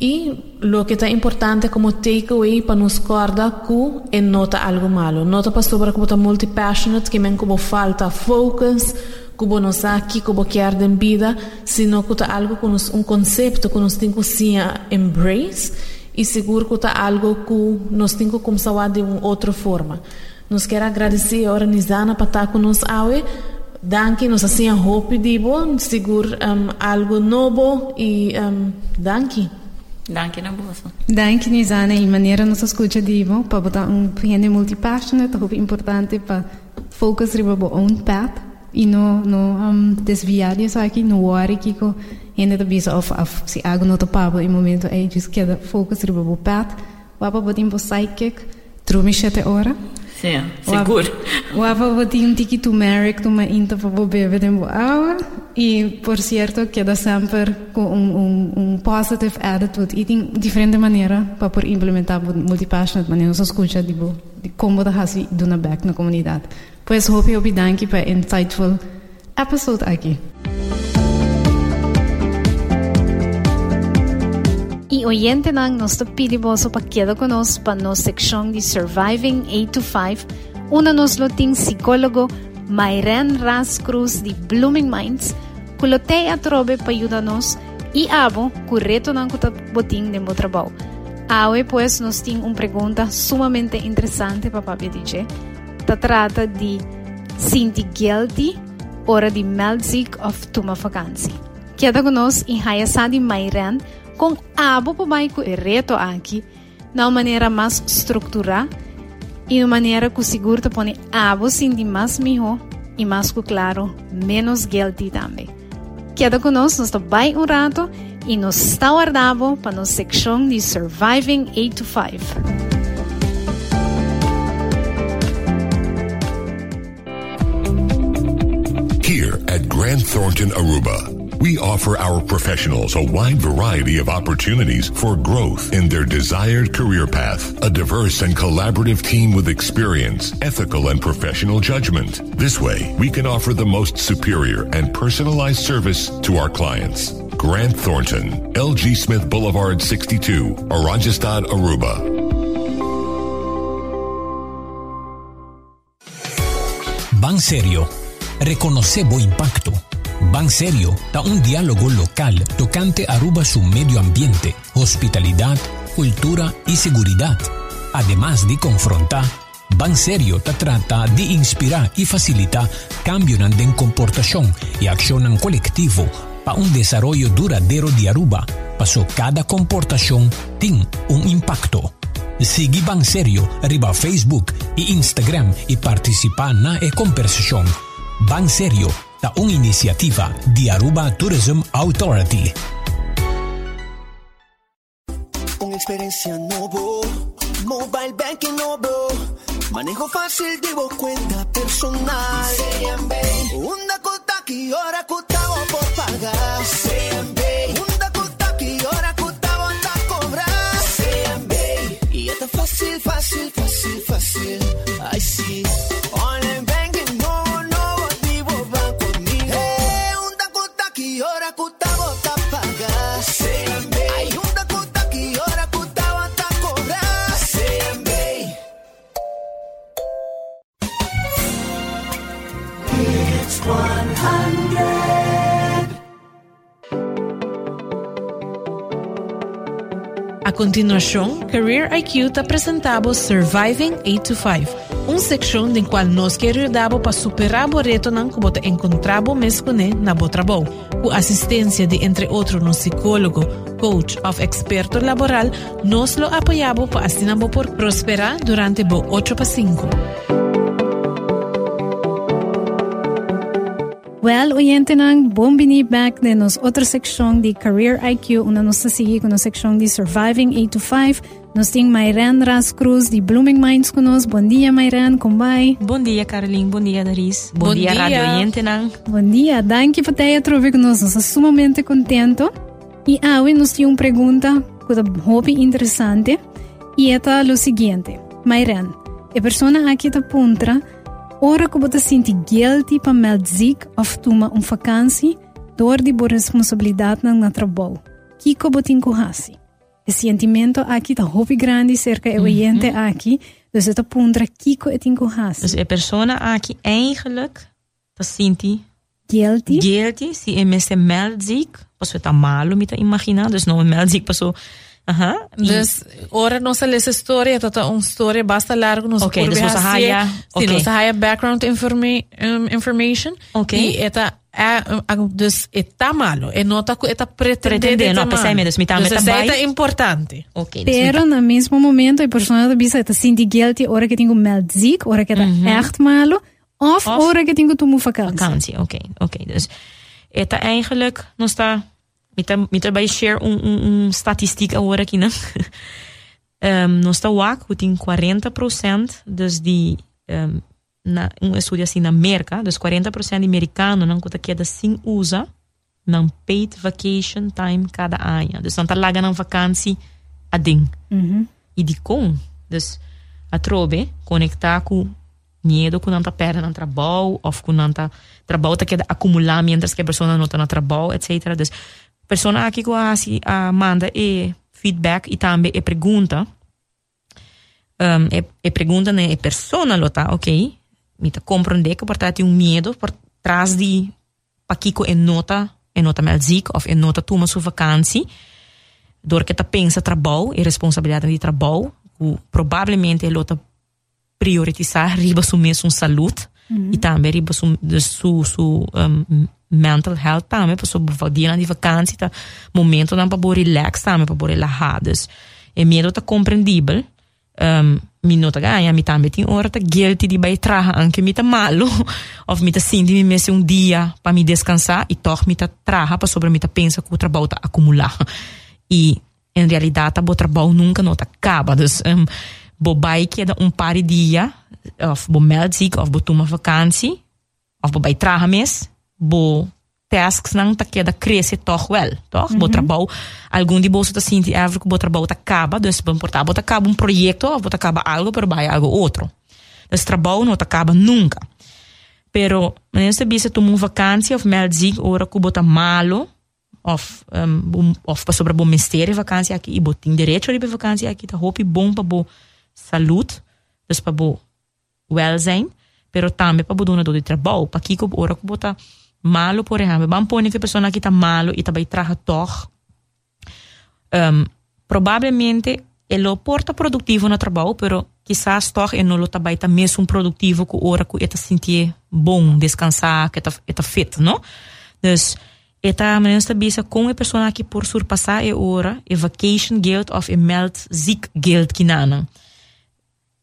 E lo que está importante como takeaway para nos guardar que é nota algo malo. Nota para sobre como está multi-passionate, que men como falta focus, como não sabe aqui como quer em vida, sino que está algo com um conceito que nós temos que embrace e seguro que está algo que nós temos que começar de uma outra forma. Nos quero agradecer a organizar para estar conosco hoje. Danke, nos assim hope dibo, seguro um, algo novo e um, danke. Danke na bolsa. Danke, Nizana, e maneira nos escuta dibo, para botar um gente multipassionate, é importante para focus riba bo own path e no no um, desviar isso aqui no worry que ko gente da bisa of of se algo não topava em momento é just que focus riba bo path, wapa botim bo psychic, trumi sete ora. Sim, seguro. O avô tinha um tiki turmeric, uma inta para beber de água. E, por certo, queda sempre com um, um, um positive attitude. E tem diferente maneira para por implementar multipassionate maneira. Nós escuta de, de como da hasi do na back na comunidade. Pois, hope eu danke para insightful episode aqui. E oyente nang nos pediboso pa queda conosco pa nos sección de Surviving 8 to 5, una nos loting psicólogo Mayren Ras Cruz de Blooming Minds, culote a trobe pa ayudanos e abo curreto nang kuta boting de mo trabajo. Awe pues nos ting un pregunta sumamente interessante pa papi dice. Ta trata de sinti guilty ora di melzik of tuma vakantie. Queda conosco e hayasadi Mayren com abo vai com reto aqui na maneira mais estruturada e de maneira que seguro te põe abo de mais melhor e mais claro, menos guilty também. Queda conosco, nós bem um rato e nos está guardado para nossa secção de Surviving 8 to 5. Grant Thornton Aruba, We offer our professionals a wide variety of opportunities for growth in their desired career path. A diverse and collaborative team with experience, ethical and professional judgment. This way, we can offer the most superior and personalized service to our clients. Grant Thornton, LG Smith Boulevard 62, Oranjestad, Aruba. Ban Serio. Reconocemos impacto Ban Serio da un diálogo local tocante Aruba su medio ambiente, hospitalidad, cultura y seguridad. Además de confrontar, Ban Serio te trata de inspirar y facilitar cambios en comportación y acción colectivo para un desarrollo duradero de Aruba, pasó cada comportación tiene un impacto. Sigue Ban Serio arriba Facebook y Instagram y participa en la conversación. Ban Serio da un'iniziativa di Aruba Tourism Authority. Un'esperienza nuova, mobile banking nuovo, manejo fácil de cuenta personal. Una cuota que ahora costaba por pagar. Una cuota que ahora costaba a cobrar. Y está fácil, fácil, continuación, Career IQ te presentamos Surviving 8 to 5, un sección en cual nos que para superar o reto nan como te mes con na trabajo. Con asistencia de entre otros un psicólogo, coach of experto laboral, nos lo apoyaba para así por prosperar durante bo 8 para 5. Well, oyente nang buong binibak na nos otra seksyon di Career IQ una nos nasigi kuno seksyon di Surviving 8 to 5. Nos ting Mayran Ras Cruz di Blooming Minds kunos. Buen día Mayran, kumbay. Buen día Caroline, buen día Daris. Buen, día, Radio Oyente nang. Buen día, danke po tayo trovi kunos. Nos sumamente contento. Y awi nos tiene una pregunta con un hobby interesante. Y esta lo siguiente. Mayran, e persona aquí te puntra... Ora que você sente guilty para melzik of toma uma vakantie door die responsabilidade na trabalho. Que que você tem o sentimento aqui tá hobby grande cerca de oyente aqui. Dus het puntra kiko et ingo has. Dus a persona aqui eigenlijk te sinti Guilty. guilty se é mesmo meldziek, passo tá malo, me tá imaginar, dus não meldziek passo Aha. Dus ora nossa deze story, tata um story basta largo nos okay, curbe nossa haya, background um, information. Eta Eh, dus está malo, e nota que está pretendendo não pensar menos, me tá me tá importante. Pero no mismo momento a persona visa está guilty que tengo que está echt malo, of, of que tengo tu oké, dus eta eigenlijk met erbij share een een een statistiek agora aqui, <laughs> né? um, nós está wak, que tem 40% dus die um, na um estudo assim na América, dus 40% de americano não que queda sem usa não paid vacation time cada ano. Não tá lá na vakantie a ding. E de com, dus a trobe conectar com medo que não tá perto no trabalho, ou que não tá trabalho tá queda acumular mientras que a pessoa não tá no trabalho, etc. Dus persona aqui que assim a manda e feedback e também e pergunta um, e, e pergunta né e persona lo tá, ok? Me tá compreender que portanto um medo por trás de pakiko e nota e nota mel ziek of e nota toma sua vakantie door que tá pensa trabalho e responsabilidade de trabalho, que provavelmente ele tá priorizar riba su mesmo saúde e também riba su, su, su um, mental health também, para su dia de vakantie, tá momento não para relax também, para relaxar. Dus, e medo tá compreendível. Um, mi nota ganha, mi também tem hora tá guilty de vai traha, anche mi tá malo, of mi tá sinti mi um dia para me descansar e toch mi tá traha, para sobre mi tá pensa que o trabalho tá acumular. <laughs> E em realidade, o trabalho nunca não acaba. Dus, um, bo bij queda um par de dia, of bo meld ziek, of bo toma vakantie, of bo bij traga mes, bo tasks tá queda cresce toch wel, toch? Bo trabalho, algum de bolso tá sinti ever que bo trabalho tá acaba, dus bo importar, bo tá acaba um projeto, ou bo tá acaba algo, pero vai algo outro. Dus trabalho não tá acaba nunca. Pero, não se bisa toma uma vakantie of meld ziek, ora que bo tá malo, of um, bom, of para sobre bom mistério vakantie aqui e botin direito de vakantie aqui tá roupa bom para bo saúde dus para bo welzijn pero também para bo dona do de trabalho para que ko ora ko bota malo por exemplo. Vamos pôr que a pessoa aqui tá malo e tá traga toch um, provavelmente ele porta produtivo no trabalho pero quizás toch e não lo tá vai tá mesmo produtivo que ora ko eta sentir bom descansar que tá eta fit não? Dus Eta meneer bisa com a pessoa aqui por surpassar a hora e vacation geld of e meld ziek geld kinana.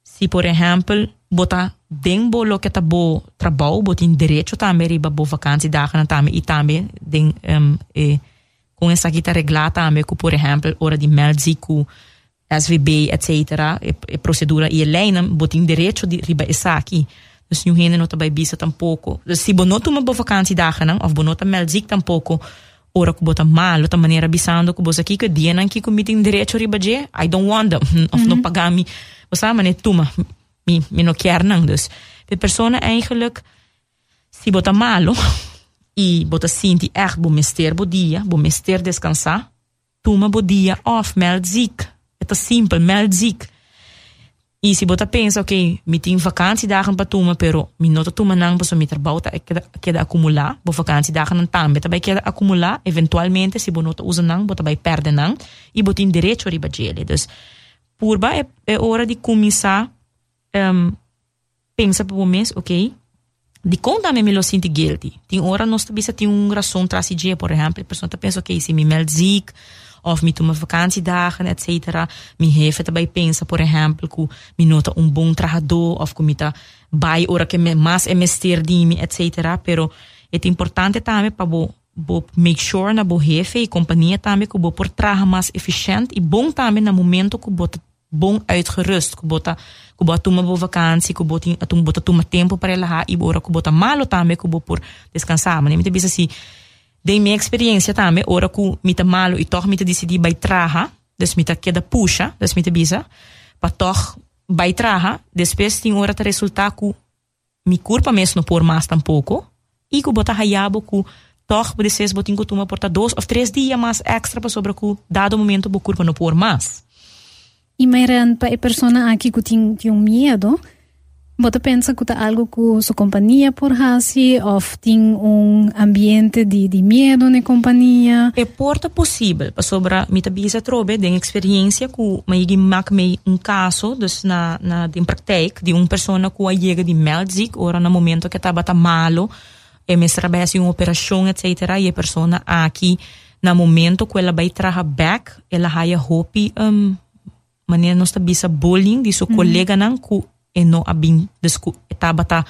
Se por exemplo, bota den bo lo que tá bo trabalho, bota em direito também riba bo vakantie dagen também e também den um, e com essa aqui tá reglada também que por exemplo, hora de meld ziek SVB etc. e, e procedura e bota em direito de riba essa aqui. Dus nu heen nota bij bisa tampouco. Dus si bonoto uma boa vakantiedagen não, of bonoto mel ziek tampouco, ora que bota mal, ta maneira bisando que bosa aqui que dia não que comite em direito riba je, I don't want them, <laughs> of não pagar me, você mané tuma, me não quer não, dus de persona eigenlijk si bota malo <laughs> e bota sinti echt bom mester bo dia, bom mester descansar, tuma bo dia off mel ziek. Het is simpel, mel ziek. E se bota pensa, ok, mi tem vakantiedagen para tuma, pero mi nota tuma nang paso mi trabalho tá queda, queda acumular, bo vakantiedagen não tambe, vai queda acumular, eventualmente se bo nota usa nang, bota vai perde nang, e bota em direito riba gele. Dus, purba é, é hora de começar, um, pensa para o mês, ok, de conta me lo sinto guilty. Tem hora nós também tem um razão tras dia, por exemplo, a pessoa tá pensa, ok, se me meld ziek, of me toma vakantiedagen, etc. Me heeft daarbij pensa, por exemplo, que me nota um bom trabalhador, of que me tá vai hora que me mais investir de mim, etc. Pero é importante também para bo, bo make sure na bo jefe e companhia também que bo por trabalhar mais eficiente e bom também no momento que bo bom uitgerust, que bota que bota uma boa vakantie, que bota atum bota toma tempo para relaxar e ora que bota malo também que bo por descansar, mas me bisa assim de minha experiência também, ora me tá malo e toch me tá decidi vai traha, dus me tá queda puxa, tá bisa, para toch vai traha, depois tem hora tá resultar que me culpa mesmo por mais tampouco, e que bota hayabo que toch vocês botem costuma portar dois ou três dias mais extra para sobre o dado momento bo curva não por mais. i mayroon pa e persona aki ku ting yung miedo, bota pensa ku ta algo ku su compañía por hasi of ting un ambiente di di miedo ne compañía. E porta posible pa sobra mita bisa trobe den experiencia ku maigi mak mei un caso dus na na din praktek di un persona ku ayega di Melzik ora na momento che tabata malo eh, e mestrabesi un operasyon etc. e persona aki na momento quella bai traha back ela haya hopi um, maneira nós tabi sa bullying di so kolega mhm. nang ku eno abin desku etabata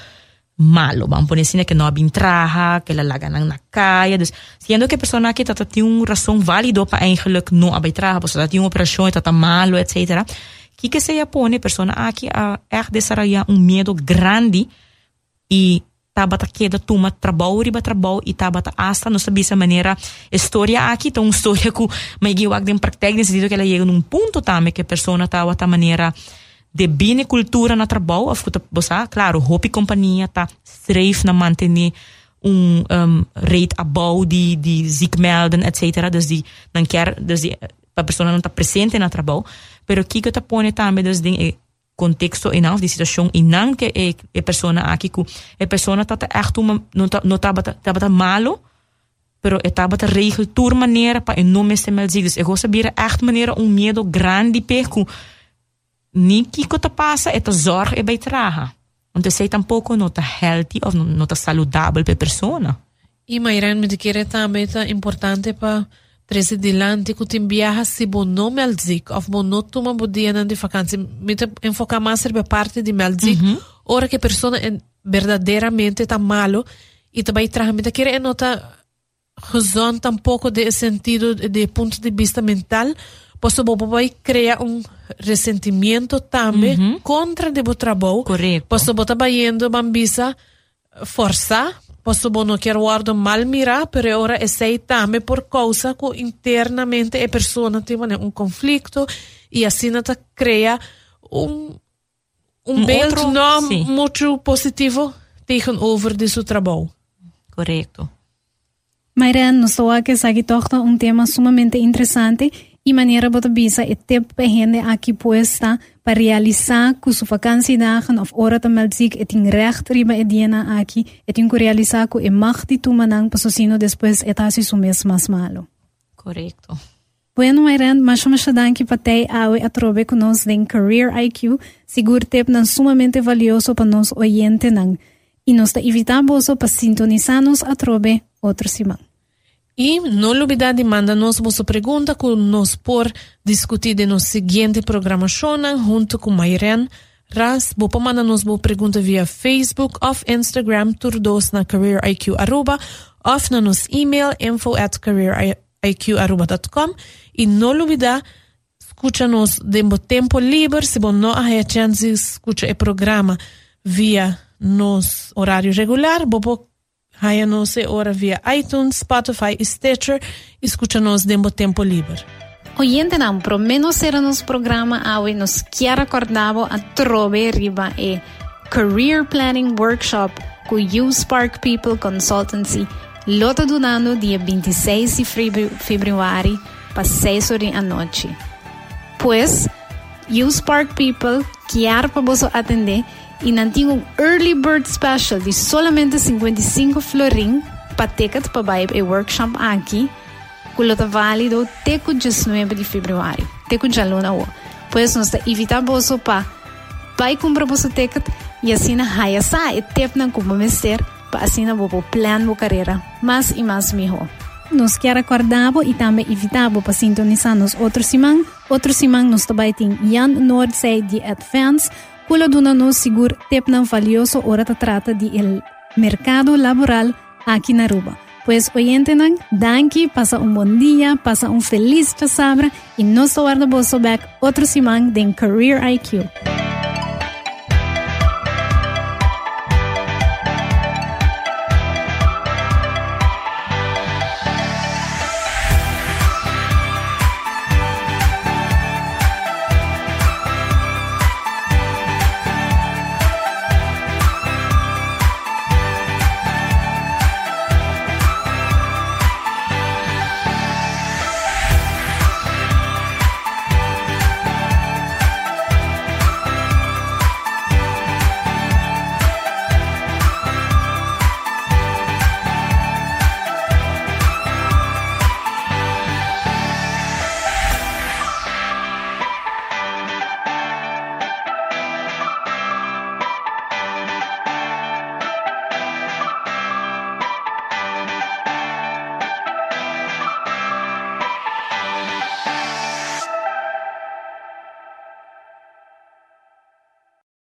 malo. Bang ponesina que no abin traha que la lalaga nang nakaya des siendo que persona que tata ti un razón válido pa eigenlijk no abay traha pues tata ti un operación tata malo etc que que se yapone persona aqui a er desarrolla un miedo grande e taba ta queda tuma trabalho riba trabalho e taba ta hasta não sabia essa maneira história aqui então história que mas eu agem prática nesse sentido que ela chega num ponto também que a pessoa tava ta maneira de bine cultura na trabalho, of kuta bosa, claro, hopi companhia tá streef na manter um, um rate de, de ziekmelden, etc. Dus dan quer, dus a pessoa não está presente na trabalho, pero aqui que tá põe também, e contexto e não, de situação, e não que é, é pessoa aqui, que a pessoa tá echt uma, não tá, não tá, tá, tá malo, pero estava a regel tour maneira para não me se mal Dus eu gostaria echt maneira um medo grande perco, niet kiko te passa e te zorg e bij traga. Want sei tampouco não tá healthy ou não tá saudável para a pessoa. E Mairan me dizer também tá importante para trazer dilante que tem viaja se bom não melzik ou bom não toma bom dia na de vacância. Me te enfocar mais sobre a parte de melzik. Uhum. Ora que a pessoa é verdadeiramente tá malo e também traga me querer nota razão tampouco de sentido de ponto de vista mental posso vai criar um ressentimento também uhum. contra o trabalho. Correto. Posso botar baiando bambisa forçar. Posso não quero guardo mal mirar, pero ora é sei também por causa que internamente a pessoa tem um conflito e assim tá cria um um, um beeld não muito positivo tegenover de seu trabalho. Correto. Que sagi torta um tema sumamente interessante y manera bota bisa ete pehende aki puesta para realizar ku su vakantiedagen of ora te melzik eting recht riba ediena aki eting ku realizar ku e magti tu manang pasosino después etasi su mes mas malo. Correcto. Bueno, Ayran, mas mas danki patei awe atrobe ku nos den Career IQ, sigur tep nan sumamente valioso pa nos oyente nan. Y nos te evitamos pa sintonizarnos atrobe otro simán. E não olvidar de mandar-nos vossa pergunta que nos por discutir no seguinte programação junto com Mayren Ras, vou mandar-nos boa pergunta via Facebook ou Instagram, turdos na Career IQ Aruba, ou na nos e-mail info at careeriqaruba.com e não olvidar escuta-nos de tempo livre, se bom não há chance escuta o programa via nos horário regular, vou Haya-nos ora via iTunes, Spotify e Stitcher. Escucha-nos dentro tempo livre. Oyente não, pro menos era nos programa awe nos quer acordavo a trove riba e Career Planning Workshop com U Spark People Consultancy lota donando dia 26 de fevereiro para 6 horas da noite. Pois, U Spark People quer para você atender e não tinha um early bird special de solamente 55 florin para ticket para ir o workshop aqui, que está válido até o 19 de fevereiro, até o dia luna. Pois nós evitar bolso para vai comprar bolso ticket e assim na raia sai, e tempo não como mestre para assim na bobo plan bo carreira, mais e mais melhor. Nos quer acordar e também evitar para sintonizar nos outros semana, outro semana nos também tem Jan Nordsee de Advance, colaborando seguro tan valioso ahora trata de el mercado laboral aquí en Aruba. Pues oyentenan, danki, pasa un buen día, pasa un feliz chasabra y no se guarda back otro simán de Career IQ.